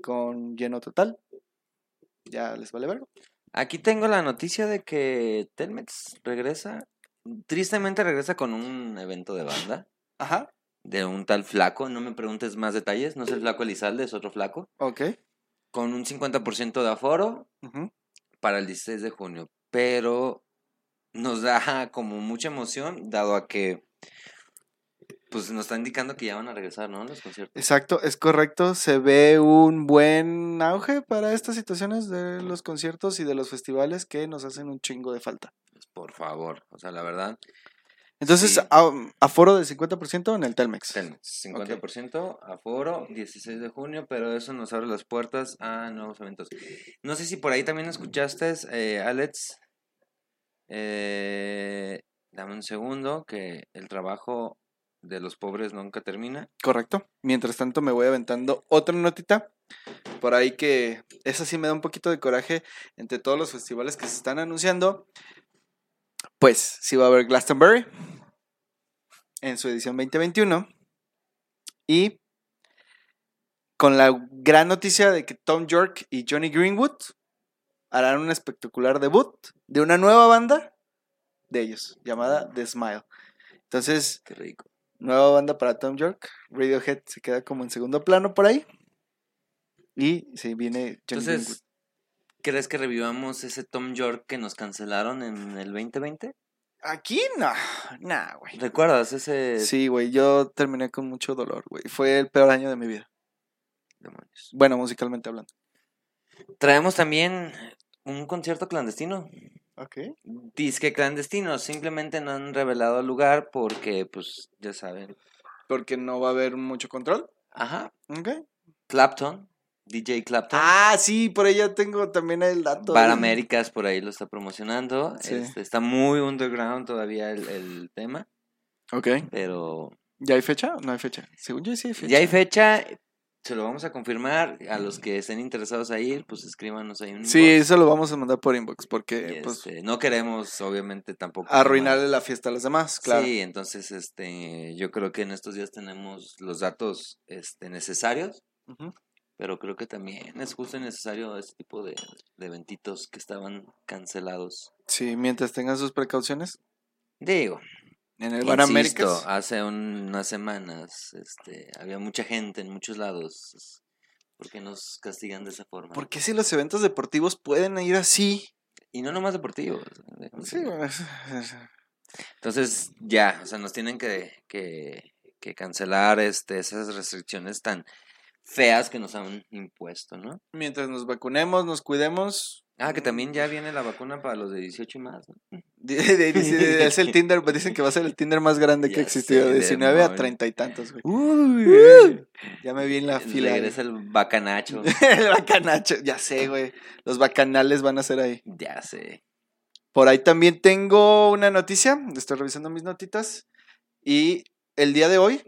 Con lleno total. Ya les vale verlo. Aquí tengo la noticia de que Telmex regresa, tristemente regresa con un evento de banda Ajá. de un tal flaco, no me preguntes más detalles, no es el flaco Elizalde, es otro flaco, Ok. con un 50% de aforo ujú. Para el 16 de junio, pero nos da como mucha emoción dado a que pues nos está indicando que ya van a regresar, ¿no? Los conciertos. Exacto, es correcto. Se ve un buen auge para estas situaciones de los conciertos y de los festivales que nos hacen un chingo de falta. Pues, por favor, o sea, la verdad, Entonces, Sí. a- aforo del 50% en el Telmex. Telmex, 50% aforo, 16 de junio, pero eso nos abre las puertas a nuevos eventos. No sé si por ahí también escuchaste, eh, Alex, eh, dame un segundo, que el trabajo de los pobres nunca termina. Correcto. Mientras tanto me voy aventando otra notita. Por ahí que esa sí me da un poquito de coraje entre todos los festivales que se están anunciando. Pues sí va a haber Glastonbury en su edición 2021. Y con la gran noticia de que Tom York y Johnny Greenwood harán un espectacular debut de una nueva banda de ellos, llamada The Smile. Entonces, Qué rico. nueva banda para Tom York. Radiohead se queda como en segundo plano por ahí. Y se viene Johnny Greenwood. ¿Crees que revivamos ese Tom York que nos cancelaron en el 2020? Aquí no, nah, güey. ¿Recuerdas ese Sí, güey, yo terminé con mucho dolor, güey. Fue el peor año de mi vida. demonios? Bueno, musicalmente hablando. Traemos también un concierto clandestino. Ok. Disque clandestino, simplemente no han revelado el lugar porque, pues, ya saben. Porque no va a haber mucho control. Ajá, Ok. Clapton, DJ Clapton. Ah, sí, por ahí ya tengo también el dato. Bar güey. Américas por ahí lo está promocionando. Sí. Este, está muy underground todavía el, el tema, Ok. pero ¿Ya hay fecha? No hay fecha. Según yo sí hay fecha. ya hay fecha. Se lo vamos a confirmar. A los que estén interesados a ir, pues escríbanos ahí un Sí, inbox. eso lo vamos a mandar por inbox porque pues este, no queremos, obviamente, tampoco. arruinarle la fiesta a los demás, claro. Sí, entonces, este, yo creo que en estos días tenemos los datos, este, necesarios. Pero creo que también es justo y necesario este tipo de, de eventitos que estaban cancelados. Sí, mientras tengan sus precauciones. Digo, En el Bar insisto, hace unas semanas este, había mucha gente en muchos lados. ¿Por qué nos castigan de esa forma? ¿Por qué si los eventos deportivos pueden ir así? Y no nomás deportivos. Sí, Entonces, ya, o sea, nos tienen que, que, que cancelar este, esas restricciones tan feas que nos han impuesto, ¿no? mientras nos vacunemos, nos cuidemos. Ah, que también ya viene la vacuna para los de 18 y más, ¿no? Es el Tinder, dicen que va a ser el Tinder más grande que Ya ha existido, sé, de 19 a demonio. 30 y tantos, güey. Uy, Ya me vi en la fila. Regresa el bacanacho. el bacanacho, ya sé, güey. Los bacanales van a ser ahí. ya sé. Por ahí también tengo una noticia. Estoy revisando mis notitas. Y el día de hoy,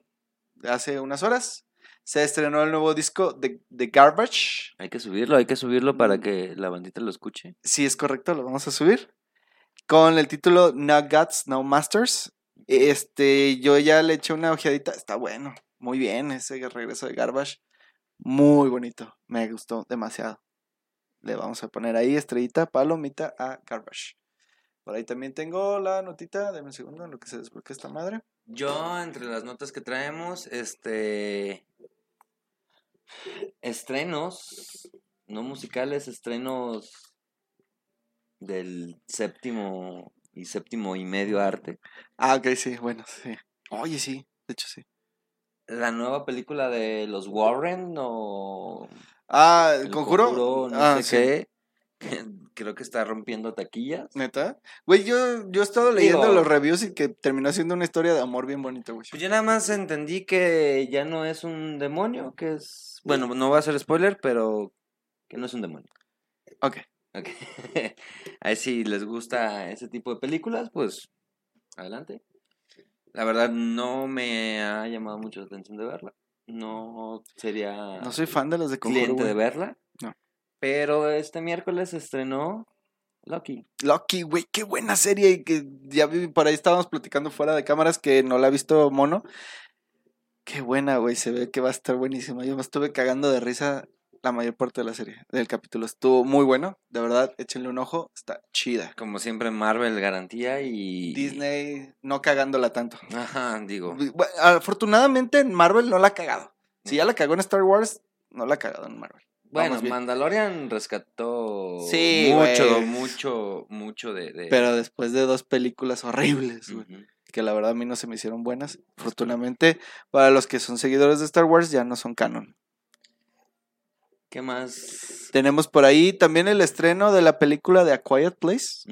hace unas horas, se estrenó el nuevo disco de, de Garbage. Hay que subirlo, hay que subirlo para Mm. que la bandita lo escuche. Si es correcto, lo vamos a subir. Con el título No Gods, No Masters. Este, yo ya le eché una ojeadita. Está bueno. Muy bien ese regreso de Garbage. Muy bonito. Me gustó demasiado. Le vamos a poner ahí estrellita, palomita a Garbage. Por ahí también tengo la notita. Deme un segundo en lo que se desbloquea esta madre. Yo, entre las notas que traemos, este. Estrenos, no musicales, estrenos del séptimo y séptimo y medio arte. Ah, ok, sí, bueno, sí. Oye, sí, de hecho sí. La nueva película de los Warren o. Ah, ¿el El conjuro? Conjuro, no ah, sé sí. qué. Creo que está rompiendo taquillas. ¿Neta? Güey, yo, yo he estado leyendo Digo- los reviews y que terminó siendo una historia de amor bien bonita, güey. Pues yo nada más entendí que ya no es un demonio, que es. Bueno, no va a ser spoiler, pero que no es un demonio. Ok. Ok. Ahí si les gusta ese tipo de películas, pues adelante. La verdad no me ha llamado mucho la atención de verla. No sería No soy fan de los de conjuro, cliente de verla. Pero este miércoles se estrenó Loki. Loki, güey, qué buena serie. Y que ya vi, por ahí estábamos platicando fuera de cámaras que no la ha visto Mono. Qué buena, güey. Se ve que va a estar buenísima. Yo me estuve cagando de risa la mayor parte de la serie, del capítulo. Estuvo muy bueno. De verdad, échenle un ojo. Está chida. Como siempre, Marvel garantía y. Disney no cagándola tanto. Ajá, digo. Bu- Afortunadamente en Marvel no la ha cagado. Si ya la cagó en Star Wars, no la ha cagado en Marvel. Bueno. Mandalorian rescató Sí, mucho, mucho, mucho de. de- Pero después de dos películas horribles, que la verdad a mí no se me hicieron buenas. Afortunadamente, para los que son seguidores de Star Wars ya no son canon. ¿Qué más? Tenemos por ahí también el estreno de la película de A Quiet Place.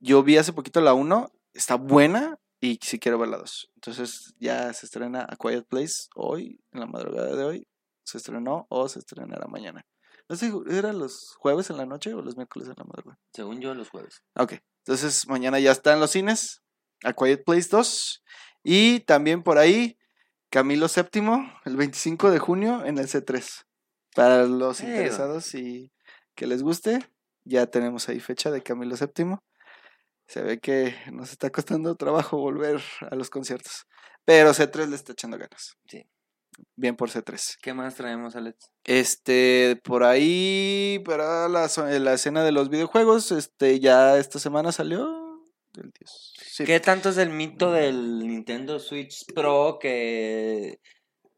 Yo vi hace poquito la 1, está buena y sí quiero ver la 2. Entonces ya se estrena A Quiet Place hoy, en la madrugada de hoy. Se estrenó o se estrenará mañana. No sé, ¿era los jueves en la noche o los miércoles en la madrugada? Según yo, los jueves. Ok, entonces mañana ya está en los cines. A Quiet Place 2. Y también por ahí, Camilo VII, el 25 de junio en el C3. Para los Eh, interesados y que les guste, ya tenemos ahí fecha de Camilo VII. Se ve que nos está costando trabajo volver a los conciertos. Pero C3 le está echando ganas. Sí. Bien por C3. ¿Qué más traemos, Alex? Este, por ahí, para la, zo- la escena de los videojuegos, este, ya esta semana salió. El 10. Sí. ¿Qué tanto es el mito del Nintendo Switch Pro que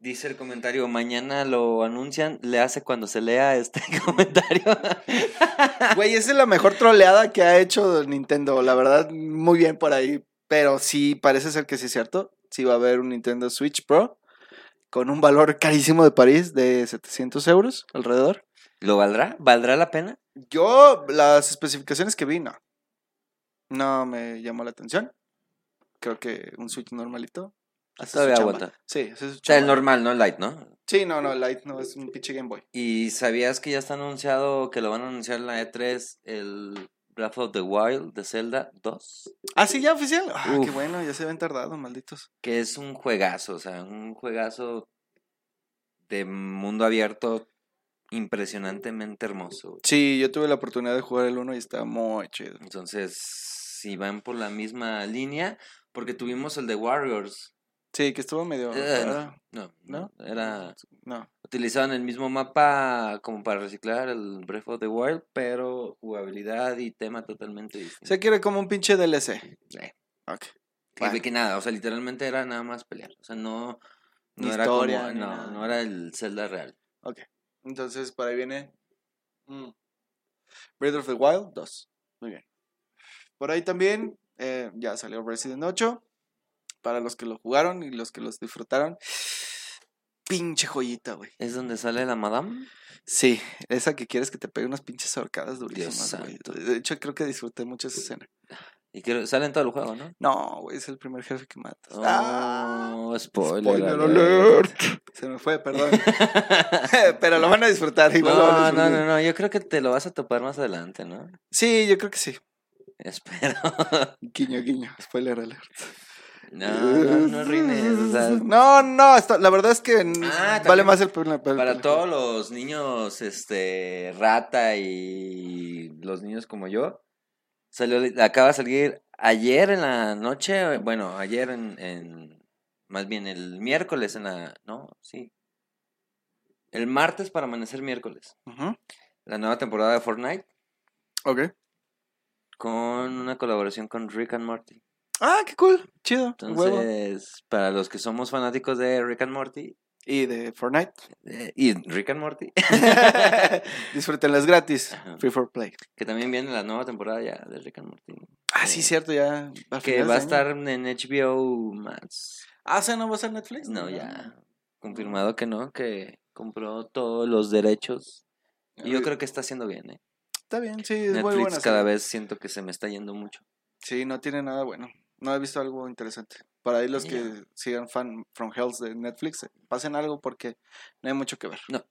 dice el comentario, mañana lo anuncian, le hace cuando se lea este comentario? Güey, esa es la mejor troleada que ha hecho Nintendo. La verdad, muy bien por ahí. Pero sí, parece ser que sí es cierto. Sí va a haber un Nintendo Switch Pro con un valor carísimo de París de 700 euros alrededor. ¿Lo valdrá? ¿Valdrá la pena? Yo, las especificaciones que vi, no. No me llamó la atención. Creo que un Switch normalito. Todavía aguanta. Sí, hace su O sea, el normal, no el light, ¿no? Sí, no, no, el Lite no es un pinche Game Boy. ¿Y sabías que ya está anunciado que lo van a anunciar en la E3 el Breath of the Wild de Zelda 2? Ah, sí, ya oficial. Ah, qué bueno, ya se ven tardado, malditos. Que es un juegazo, o sea, un juegazo de mundo abierto impresionantemente hermoso. Sí, yo tuve la oportunidad de jugar el 1 y está muy chido. Entonces, si van por la misma línea, porque tuvimos el de Warriors. Sí, que estuvo medio. Eh. No, ¿No? no, era... No. Utilizaban el mismo mapa como para reciclar el Breath of the Wild, pero jugabilidad y tema totalmente distinto. Se quiere como un pinche DLC. Sí. Ok. Bueno. que nada, o sea, literalmente era nada más pelear. O sea, no, era historia, como, no, nada. no era el Zelda real. Ok. Entonces, por ahí viene. mm, Breath of the Wild 2. Muy bien. Por ahí también eh, ya salió Resident 8. Para los que lo jugaron y los que los disfrutaron. Pinche joyita, güey. ¿Es donde sale la madame? Sí, esa que quieres que te pegue unas pinches ahorcadas durísimas, güey. De hecho, creo que disfruté mucho esa escena. Y que sale en todo el juego, ¿no? No, güey, es el primer jefe que matas. Oh, ¡Ah! spoiler, Spoiler alert. alert. Se me fue, perdón. Pero lo van a disfrutar. Igual lo van a No, no, no, no, yo creo que te lo vas a topar más adelante, ¿no? Sí, yo creo que sí. Espero. Guiño, guiño. Spoiler alert. No, no, no o sea, No, no, está- la verdad es que Ah, vale más el, el- el- para el- todos los niños, este, rata y los niños como yo, salió, acaba de salir ayer en la noche, bueno, ayer en, en, más bien el miércoles en la, no, sí, el martes para amanecer miércoles, la nueva temporada de Fortnite. Ok. con una colaboración con Rick and Morty. Ah, qué cool. Chido. Entonces, para los que somos fanáticos de Rick and Morty, Y de Fortnite. eh, y Rick and Morty, Disfrútenlas gratis. Ajá. Free for play. que también viene la nueva temporada ya de Rick and Morty. Ah, sí, cierto, ya. Que va a estar en HBO Max. Ah, o sea, no va a ser Netflix. No, ya. Confirmado que no, que compró todos los derechos. Y yo creo que está haciendo bien, ¿eh? Está bien, sí, es muy Netflix buena. cada serie. vez siento que se me está yendo mucho. Sí, no tiene nada bueno. No he visto algo interesante. Para ahí los que sigan fan from Hells de Netflix, eh, pasen algo porque no hay mucho que ver. No.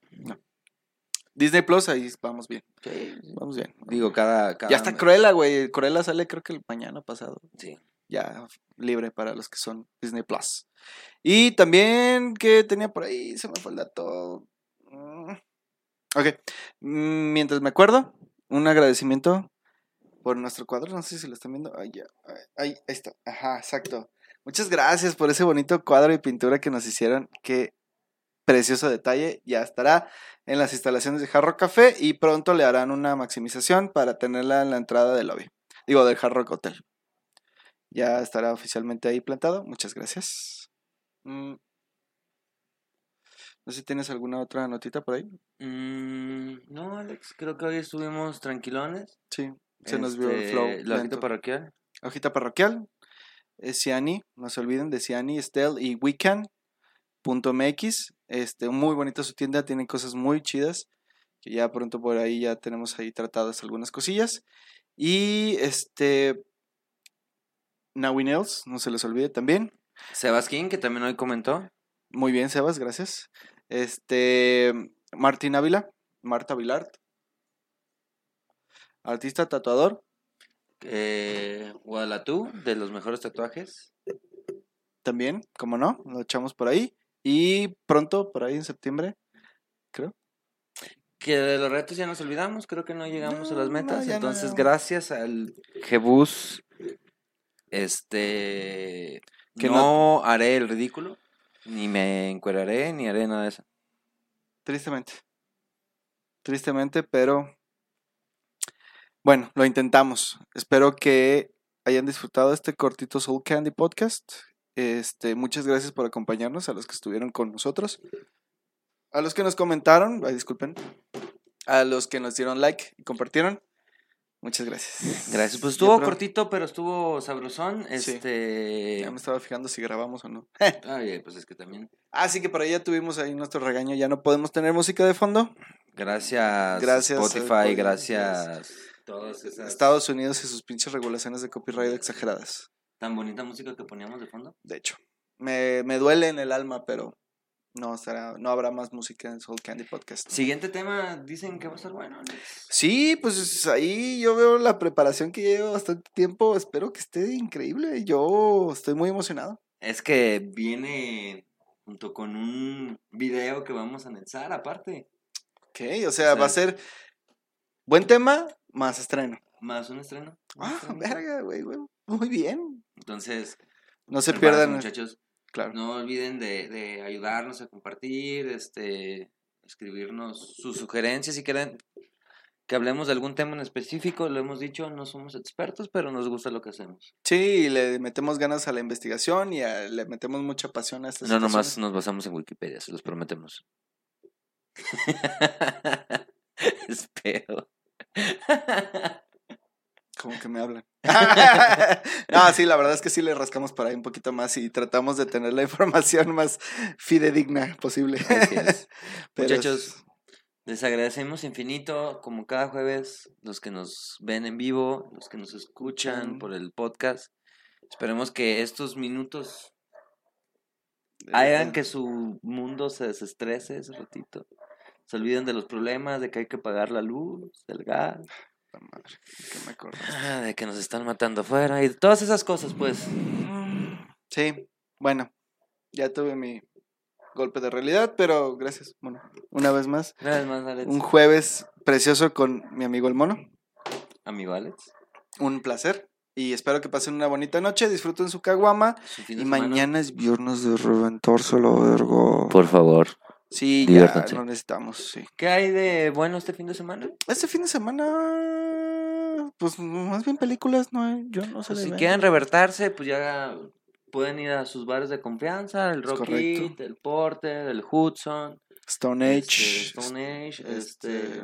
Disney Plus, ahí vamos bien. Sí. Vamos bien. Digo, cada... cada Ya está Cruella, güey. Cruella sale creo que el mañana pasado. Sí. Ya libre para los que son Disney Plus. Y también que tenía por ahí, se me fue el dato. Mm. Ok. Mm, Mientras me acuerdo, un agradecimiento por nuestro cuadro. No sé si lo están viendo. Ahí, ya. Ahí, ahí está. Ajá, exacto. Muchas gracias por ese bonito cuadro y pintura que nos hicieron. Qué precioso detalle. Ya estará en las instalaciones de Hard Rock Café y pronto le harán una maximización para tenerla en la entrada del lobby. Digo, del Hard Rock Hotel. Ya estará oficialmente ahí plantado. Muchas gracias. Mm. No sé si tienes alguna otra notita por ahí. Mm, no, Alex, creo que hoy estuvimos tranquilones. Sí, se nos vio el Este, flow. La hojita parroquial. Hojita parroquial. Es Ciani, no se olviden de Ciani, Estel y Weekend.mx. Este, muy bonita su tienda, tiene cosas muy chidas. Que ya pronto por ahí ya tenemos ahí tratadas algunas cosillas. Y este. Naui Nails, no se les olvide también. Sebasquín, que también hoy comentó. Muy bien, Sebas, gracias. Este. Martín Ávila, Marta Vilart. Artista tatuador. Eh, Guadalatú, de los mejores tatuajes. También, como no, lo echamos por ahí. Y pronto, por ahí en septiembre, creo. Que de los retos ya nos olvidamos, creo que no llegamos a las metas. no, entonces, gracias al Jebus, este, Que no, haré el ridículo, ni me encueraré, ni haré nada de eso. Tristemente. Tristemente, pero bueno, lo intentamos. Espero que hayan disfrutado este cortito Soul Candy Podcast. Este, muchas gracias por acompañarnos, a los que estuvieron con nosotros. A los que nos comentaron, ay, disculpen. A los que nos dieron like y compartieron. Muchas gracias. Gracias, pues estuvo cortito, pero estuvo sabrosón. Sí. Este, Ya me estaba fijando si grabamos o no. ay, pues es que también. Así que por ahí ya tuvimos ahí nuestro regaño. Ya no podemos tener música de fondo. Gracias, Gracias, Spotify, Spotify, gracias. Todas esas. Estados Unidos y sus pinches regulaciones de copyright exageradas. Tan bonita música que poníamos de fondo. de hecho. Me, me duele en el alma, pero no, estará, no habrá más música en Soul Candy Podcast. Siguiente tema, dicen que va a estar bueno. Alex. Sí, pues ahí yo veo la preparación que llevo bastante tiempo. Espero que esté increíble. Yo estoy muy emocionado. Es que viene junto con un video que vamos a anexar aparte. Ok, o sea, va a ser buen tema más estreno. Más un estreno. un Ah, estreno. verga, güey, güey. Muy bien. Entonces, No se pierdan. muchachos. Claro. No olviden de, de ayudarnos a compartir, este, escribirnos sus sugerencias si quieren que hablemos de algún tema en específico. Lo hemos dicho, no somos expertos, pero nos gusta lo que hacemos. Sí, le metemos ganas a la investigación y a- le metemos mucha pasión a estas No nomás nos basamos en Wikipedia, se los prometemos. Espero. Como que me hablan. no, sí, la verdad es que sí le rascamos por ahí un poquito más y tratamos de tener la información más fidedigna posible. Así es. Pero Muchachos, les agradecemos infinito, como cada jueves, los que nos ven en vivo, los que nos escuchan Mm. por el podcast. Esperemos que estos minutos hagan que su mundo se desestrese ese ratito. Se olviden de los problemas, de que hay que pagar la luz, el gas, Puta madre, que me acuerdo. ah, de que nos están matando afuera y todas esas cosas, pues. Sí, bueno, ya tuve mi golpe de realidad, pero gracias. Bueno, una vez más, Una vez más, Alex. un jueves precioso con mi amigo el mono. Amigo Alex. Un placer. Y espero que pasen una bonita noche, disfruten su caguama. su Y mañana es viernes de reventárselo, vergo. Por favor. Sí, ya lo necesitamos, sí. ¿Qué hay de bueno este fin de semana? Este fin de semana, pues más bien películas, no hay, yo no sé Pues si quieren revertarse, pues ya pueden ir a sus bares de confianza, el Es Rock correcto. It, el Porter, el Hudson, Stone este, Age, Stone Age, este, este,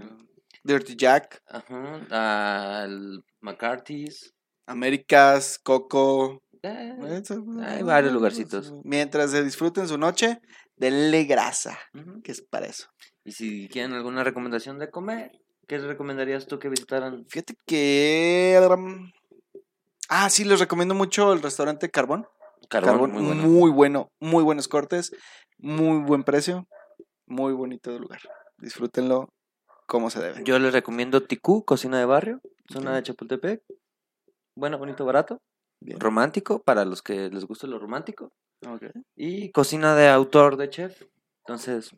Dirty Jack, ajá, al McCarthy's. Américas, Coco. eh, hay varios lugarcitos. Mientras se disfruten su noche, denle grasa, que es para eso. Y si quieren alguna recomendación de comer, ¿qué les recomendarías tú que visitaran? Fíjate que... Ah, sí, les recomiendo mucho el restaurante Carbón. Carbón, Carbón, muy bueno. muy bueno, muy buenos cortes, muy buen precio, muy bonito lugar. Disfrútenlo como se debe. Yo les recomiendo Ticú, cocina de barrio, zona de Chapultepec. Bueno, bonito, barato. Bien. Romántico, para los que les gusta lo romántico. Ok. Y cocina de autor de chef. Entonces,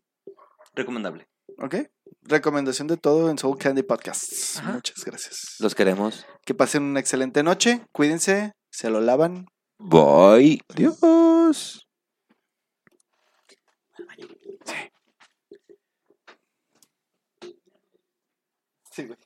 recomendable. Ok. Recomendación de todo en Soul Candy Podcasts. Ajá. Muchas gracias. Los queremos. Que pasen una excelente noche. Cuídense. Se lo lavan. Bye. Adiós. Sí. Sí, güey.